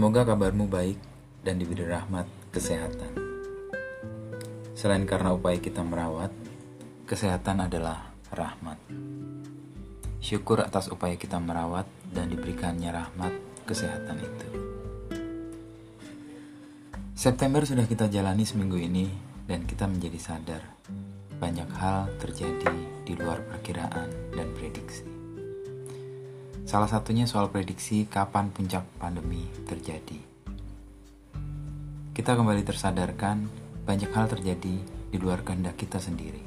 Semoga kabarmu baik dan diberi rahmat kesehatan. Selain karena upaya kita merawat, kesehatan adalah rahmat. Syukur atas upaya kita merawat dan diberikannya rahmat kesehatan itu. September sudah kita jalani seminggu ini dan kita menjadi sadar banyak hal terjadi di luar perkiraan dan prediksi. Salah satunya soal prediksi kapan puncak pandemi terjadi. Kita kembali tersadarkan banyak hal terjadi di luar kehendak kita sendiri.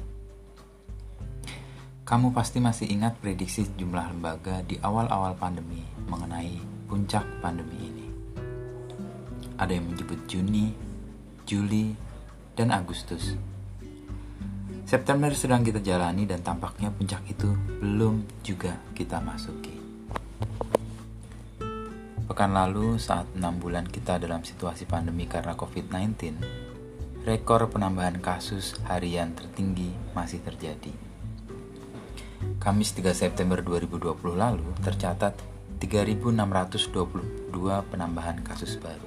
Kamu pasti masih ingat prediksi jumlah lembaga di awal-awal pandemi mengenai puncak pandemi ini. Ada yang menyebut Juni, Juli, dan Agustus. September sedang kita jalani dan tampaknya puncak itu belum juga kita masuki. Pekan lalu, saat enam bulan kita dalam situasi pandemi karena COVID-19, rekor penambahan kasus harian tertinggi masih terjadi. Kamis 3 September 2020 lalu tercatat 3.622 penambahan kasus baru.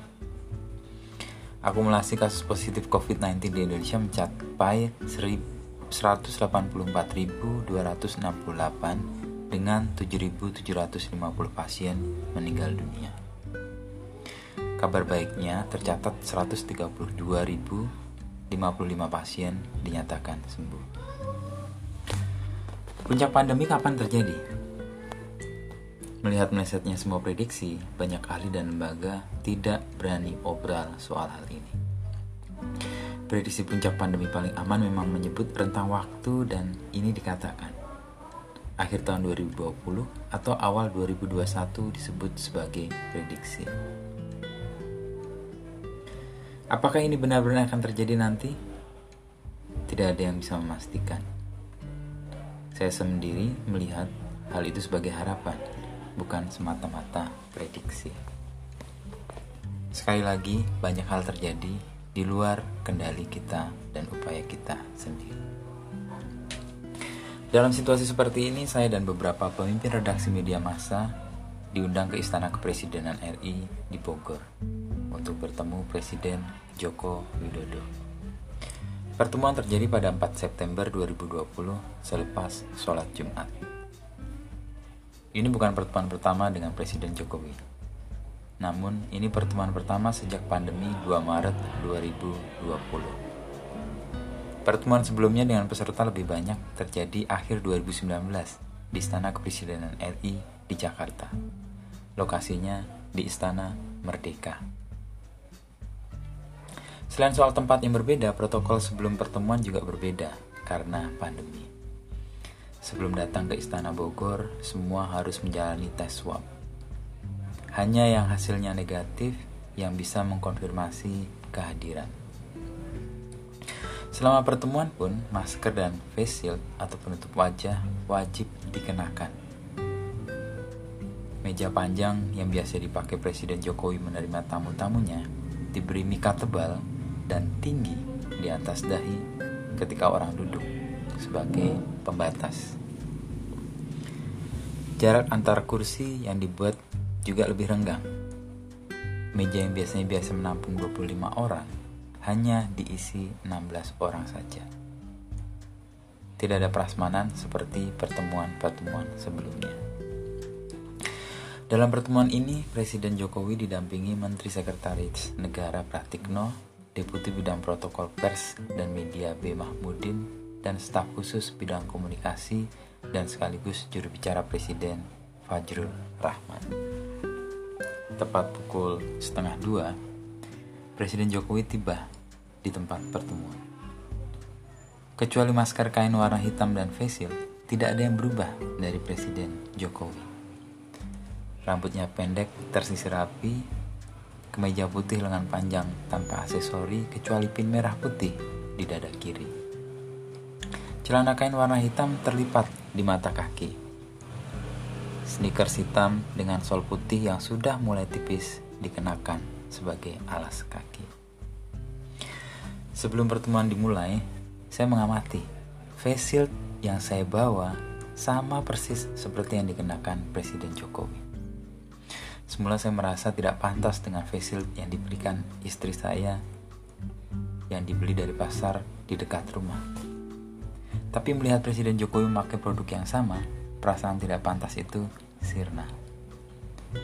Akumulasi kasus positif COVID-19 di Indonesia mencapai 184.268 dengan 7.750 pasien meninggal dunia. Kabar baiknya tercatat 132.055 pasien dinyatakan sembuh. Puncak pandemi kapan terjadi? Melihat melesetnya semua prediksi, banyak ahli dan lembaga tidak berani obral soal hal ini. Prediksi puncak pandemi paling aman memang menyebut rentang waktu dan ini dikatakan akhir tahun 2020 atau awal 2021 disebut sebagai prediksi. Apakah ini benar-benar akan terjadi nanti? Tidak ada yang bisa memastikan. Saya sendiri melihat hal itu sebagai harapan, bukan semata-mata prediksi. Sekali lagi, banyak hal terjadi di luar kendali kita dan upaya kita sendiri. Dalam situasi seperti ini, saya dan beberapa pemimpin redaksi media massa diundang ke Istana Kepresidenan RI di Bogor untuk bertemu Presiden Joko Widodo. Pertemuan terjadi pada 4 September 2020 selepas sholat Jumat. Ini bukan pertemuan pertama dengan Presiden Jokowi. Namun, ini pertemuan pertama sejak pandemi 2 Maret 2020. Pertemuan sebelumnya dengan peserta lebih banyak terjadi akhir 2019 di Istana Kepresidenan RI di Jakarta. Lokasinya di Istana Merdeka. Selain soal tempat yang berbeda, protokol sebelum pertemuan juga berbeda karena pandemi. Sebelum datang ke Istana Bogor, semua harus menjalani tes swab. Hanya yang hasilnya negatif yang bisa mengkonfirmasi kehadiran. Selama pertemuan pun, masker dan face shield atau penutup wajah wajib dikenakan. Meja panjang yang biasa dipakai Presiden Jokowi menerima tamu-tamunya diberi mika tebal dan tinggi di atas dahi ketika orang duduk sebagai pembatas. Jarak antar kursi yang dibuat juga lebih renggang. Meja yang biasanya biasa menampung 25 orang hanya diisi 16 orang saja. Tidak ada prasmanan seperti pertemuan-pertemuan sebelumnya. Dalam pertemuan ini, Presiden Jokowi didampingi Menteri Sekretaris Negara Pratikno, Deputi Bidang Protokol Pers dan Media B. Mahmudin, dan staf khusus bidang komunikasi dan sekaligus juru bicara Presiden Fajrul Rahman. Tepat pukul setengah dua, Presiden Jokowi tiba di tempat pertemuan. Kecuali masker kain warna hitam dan facial, tidak ada yang berubah dari Presiden Jokowi. Rambutnya pendek, tersisir rapi, kemeja putih lengan panjang tanpa aksesori kecuali pin merah putih di dada kiri. Celana kain warna hitam terlipat di mata kaki. Sneakers hitam dengan sol putih yang sudah mulai tipis dikenakan sebagai alas kaki. Sebelum pertemuan dimulai, saya mengamati face shield yang saya bawa sama persis seperti yang dikenakan Presiden Jokowi. Semula saya merasa tidak pantas dengan face shield yang diberikan istri saya yang dibeli dari pasar di dekat rumah. Tapi melihat Presiden Jokowi memakai produk yang sama, perasaan tidak pantas itu sirna.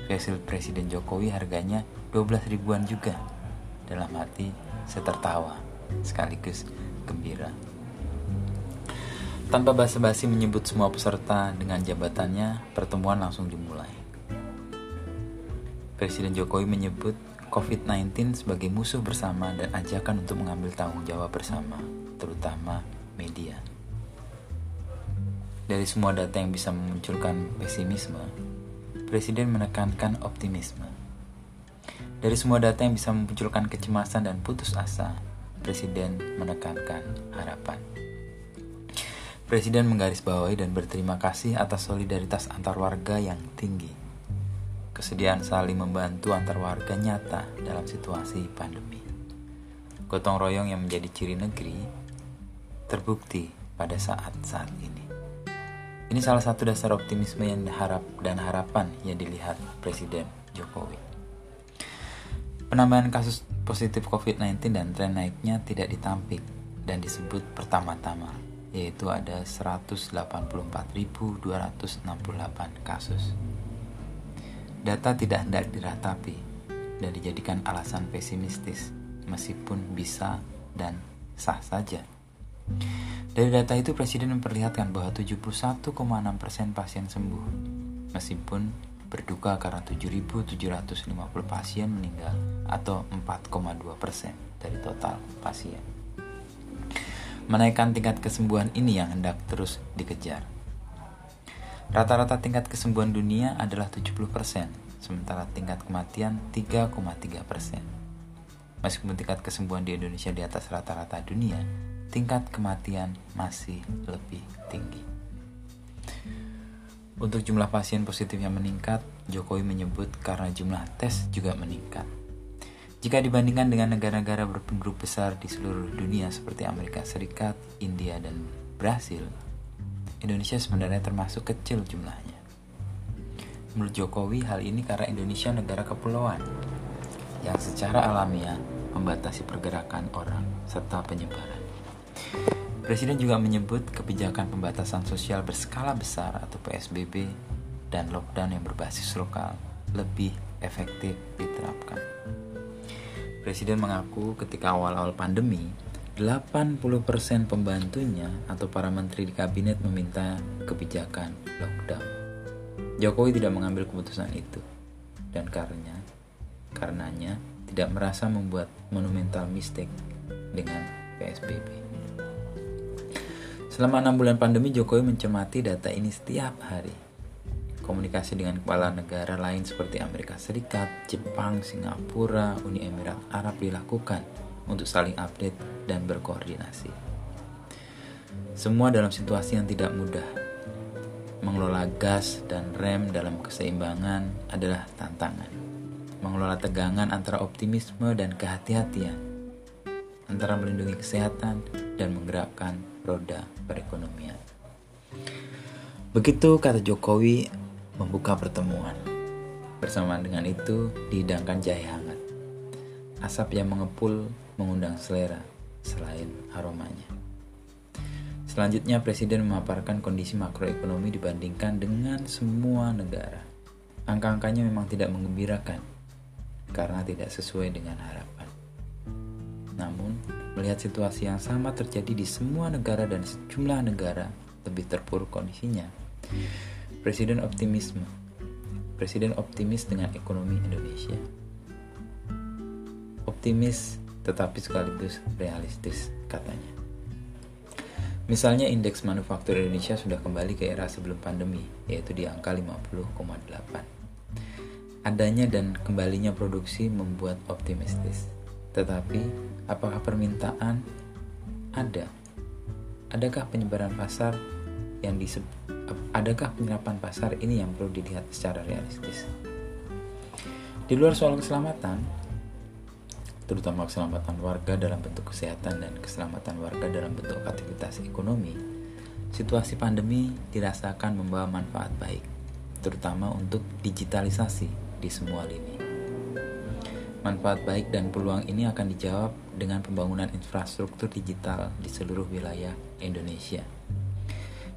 Face shield Presiden Jokowi harganya 12 ribuan juga. Dalam hati saya tertawa sekaligus gembira. Tanpa basa-basi menyebut semua peserta dengan jabatannya, pertemuan langsung dimulai. Presiden Jokowi menyebut COVID-19 sebagai musuh bersama dan ajakan untuk mengambil tanggung jawab bersama, terutama media. Dari semua data yang bisa memunculkan pesimisme, Presiden menekankan optimisme. Dari semua data yang bisa memunculkan kecemasan dan putus asa, Presiden menekankan harapan. Presiden menggarisbawahi dan berterima kasih atas solidaritas antar warga yang tinggi. Kesediaan saling membantu antar warga nyata dalam situasi pandemi. Gotong royong yang menjadi ciri negeri terbukti pada saat-saat ini. Ini salah satu dasar optimisme yang diharap dan harapan yang dilihat Presiden Jokowi. Penambahan kasus positif COVID-19 dan tren naiknya tidak ditampik dan disebut pertama-tama yaitu ada 184.268 kasus. Data tidak hendak diratapi dan dijadikan alasan pesimistis meskipun bisa dan sah saja. Dari data itu Presiden memperlihatkan bahwa 71,6% pasien sembuh meskipun berduka karena 7.750 pasien meninggal atau 4,2% dari total pasien. Menaikkan tingkat kesembuhan ini yang hendak terus dikejar. Rata-rata tingkat kesembuhan dunia adalah 70%, sementara tingkat kematian 3,3%. Meskipun tingkat kesembuhan di Indonesia di atas rata-rata dunia, tingkat kematian masih lebih tinggi. Untuk jumlah pasien positif yang meningkat, Jokowi menyebut karena jumlah tes juga meningkat. Jika dibandingkan dengan negara-negara berpenduduk besar di seluruh dunia seperti Amerika Serikat, India, dan Brasil, Indonesia sebenarnya termasuk kecil jumlahnya. Menurut Jokowi, hal ini karena Indonesia negara kepulauan yang secara alamiah membatasi pergerakan orang serta penyebaran. Presiden juga menyebut kebijakan pembatasan sosial berskala besar atau PSBB dan lockdown yang berbasis lokal lebih efektif diterapkan. Presiden mengaku ketika awal-awal pandemi, 80% pembantunya atau para menteri di kabinet meminta kebijakan lockdown. Jokowi tidak mengambil keputusan itu dan karenanya karenanya tidak merasa membuat monumental mistake dengan PSBB. Selama enam bulan pandemi, Jokowi mencermati data ini setiap hari komunikasi dengan kepala negara lain seperti Amerika Serikat, Jepang, Singapura, Uni Emirat Arab dilakukan untuk saling update dan berkoordinasi. Semua dalam situasi yang tidak mudah. Mengelola gas dan rem dalam keseimbangan adalah tantangan. Mengelola tegangan antara optimisme dan kehati-hatian, antara melindungi kesehatan dan menggerakkan roda perekonomian. Begitu kata Jokowi membuka pertemuan. Bersamaan dengan itu, dihidangkan jahe hangat. Asap yang mengepul mengundang selera selain aromanya. Selanjutnya, Presiden memaparkan kondisi makroekonomi dibandingkan dengan semua negara. Angka-angkanya memang tidak mengembirakan karena tidak sesuai dengan harapan. Namun, melihat situasi yang sama terjadi di semua negara dan sejumlah negara lebih terpuruk kondisinya, Presiden optimisme. Presiden optimis dengan ekonomi Indonesia. Optimis tetapi sekaligus realistis katanya. Misalnya indeks manufaktur Indonesia sudah kembali ke era sebelum pandemi, yaitu di angka 50,8. Adanya dan kembalinya produksi membuat optimistis. Tetapi, apakah permintaan ada? Adakah penyebaran pasar yang disebut adakah penyerapan pasar ini yang perlu dilihat secara realistis? Di luar soal keselamatan, terutama keselamatan warga dalam bentuk kesehatan dan keselamatan warga dalam bentuk aktivitas ekonomi, situasi pandemi dirasakan membawa manfaat baik, terutama untuk digitalisasi di semua lini. Manfaat baik dan peluang ini akan dijawab dengan pembangunan infrastruktur digital di seluruh wilayah Indonesia.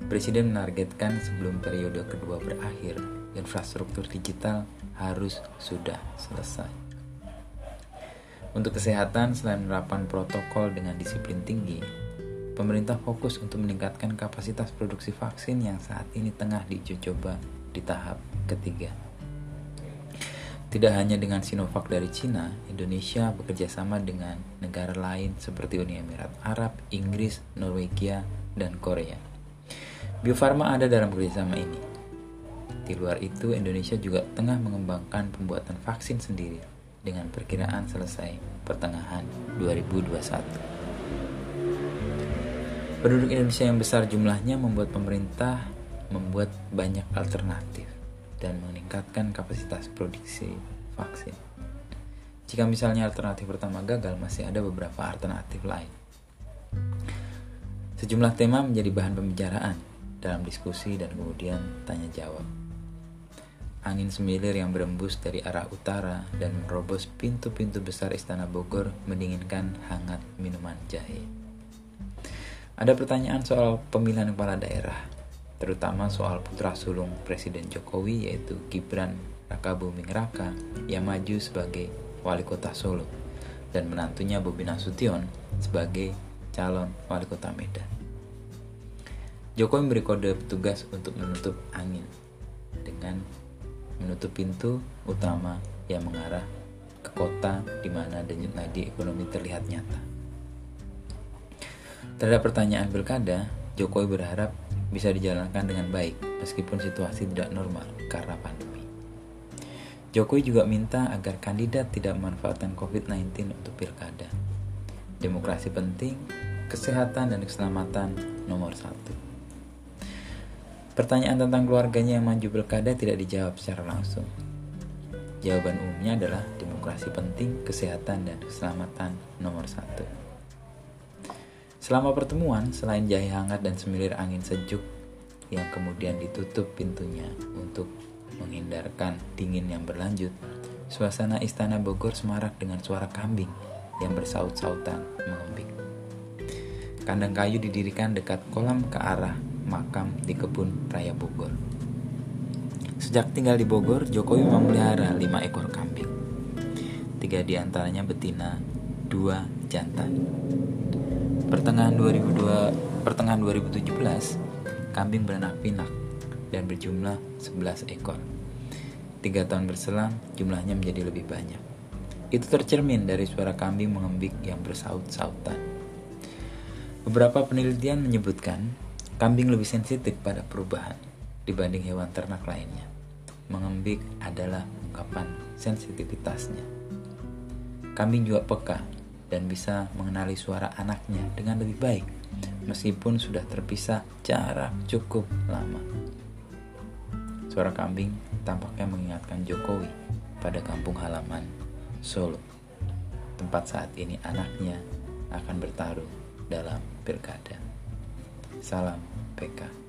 Presiden menargetkan sebelum periode kedua berakhir, infrastruktur digital harus sudah selesai. Untuk kesehatan, selain menerapkan protokol dengan disiplin tinggi, pemerintah fokus untuk meningkatkan kapasitas produksi vaksin yang saat ini tengah diuji coba di tahap ketiga. Tidak hanya dengan Sinovac dari Cina, Indonesia bekerja sama dengan negara lain seperti Uni Emirat Arab, Inggris, Norwegia, dan Korea. Bio Farma ada dalam kerjasama ini. Di luar itu, Indonesia juga tengah mengembangkan pembuatan vaksin sendiri dengan perkiraan selesai pertengahan 2021. Penduduk Indonesia yang besar jumlahnya membuat pemerintah membuat banyak alternatif dan meningkatkan kapasitas produksi vaksin. Jika misalnya alternatif pertama gagal, masih ada beberapa alternatif lain. Sejumlah tema menjadi bahan pembicaraan dalam diskusi dan kemudian tanya jawab. Angin semilir yang berembus dari arah utara dan menerobos pintu-pintu besar Istana Bogor mendinginkan hangat minuman jahe. Ada pertanyaan soal pemilihan kepala daerah terutama soal putra sulung Presiden Jokowi yaitu Gibran Raka Buming Raka yang maju sebagai wali kota Solo dan menantunya Bobi Nasution sebagai calon wali kota Medan. Jokowi memberi kode petugas untuk menutup angin dengan menutup pintu utama yang mengarah ke kota di mana denyut nadi ekonomi terlihat nyata. Terhadap pertanyaan pilkada, Jokowi berharap bisa dijalankan dengan baik meskipun situasi tidak normal karena pandemi. Jokowi juga minta agar kandidat tidak memanfaatkan COVID-19 untuk pilkada. Demokrasi penting, kesehatan dan keselamatan nomor satu. Pertanyaan tentang keluarganya yang maju pilkada tidak dijawab secara langsung. Jawaban umumnya adalah demokrasi penting, kesehatan dan keselamatan nomor satu. Selama pertemuan, selain jahe hangat dan semilir angin sejuk yang kemudian ditutup pintunya untuk menghindarkan dingin yang berlanjut, suasana istana Bogor semarak dengan suara kambing yang bersaut-sautan mengembik. Kandang kayu didirikan dekat kolam ke arah makam di kebun raya Bogor. Sejak tinggal di Bogor, Jokowi memelihara lima ekor kambing. Tiga di antaranya betina, dua jantan. Pertengahan 2002, pertengahan 2017, kambing beranak pinak dan berjumlah 11 ekor. Tiga tahun berselang, jumlahnya menjadi lebih banyak. Itu tercermin dari suara kambing mengembik yang bersaut-sautan. Beberapa penelitian menyebutkan kambing lebih sensitif pada perubahan dibanding hewan ternak lainnya. Mengembik adalah ungkapan sensitivitasnya. Kambing juga peka dan bisa mengenali suara anaknya dengan lebih baik meskipun sudah terpisah jarak cukup lama. Suara kambing tampaknya mengingatkan Jokowi pada kampung halaman Solo, tempat saat ini anaknya akan bertarung dalam pilkada. Salam PK.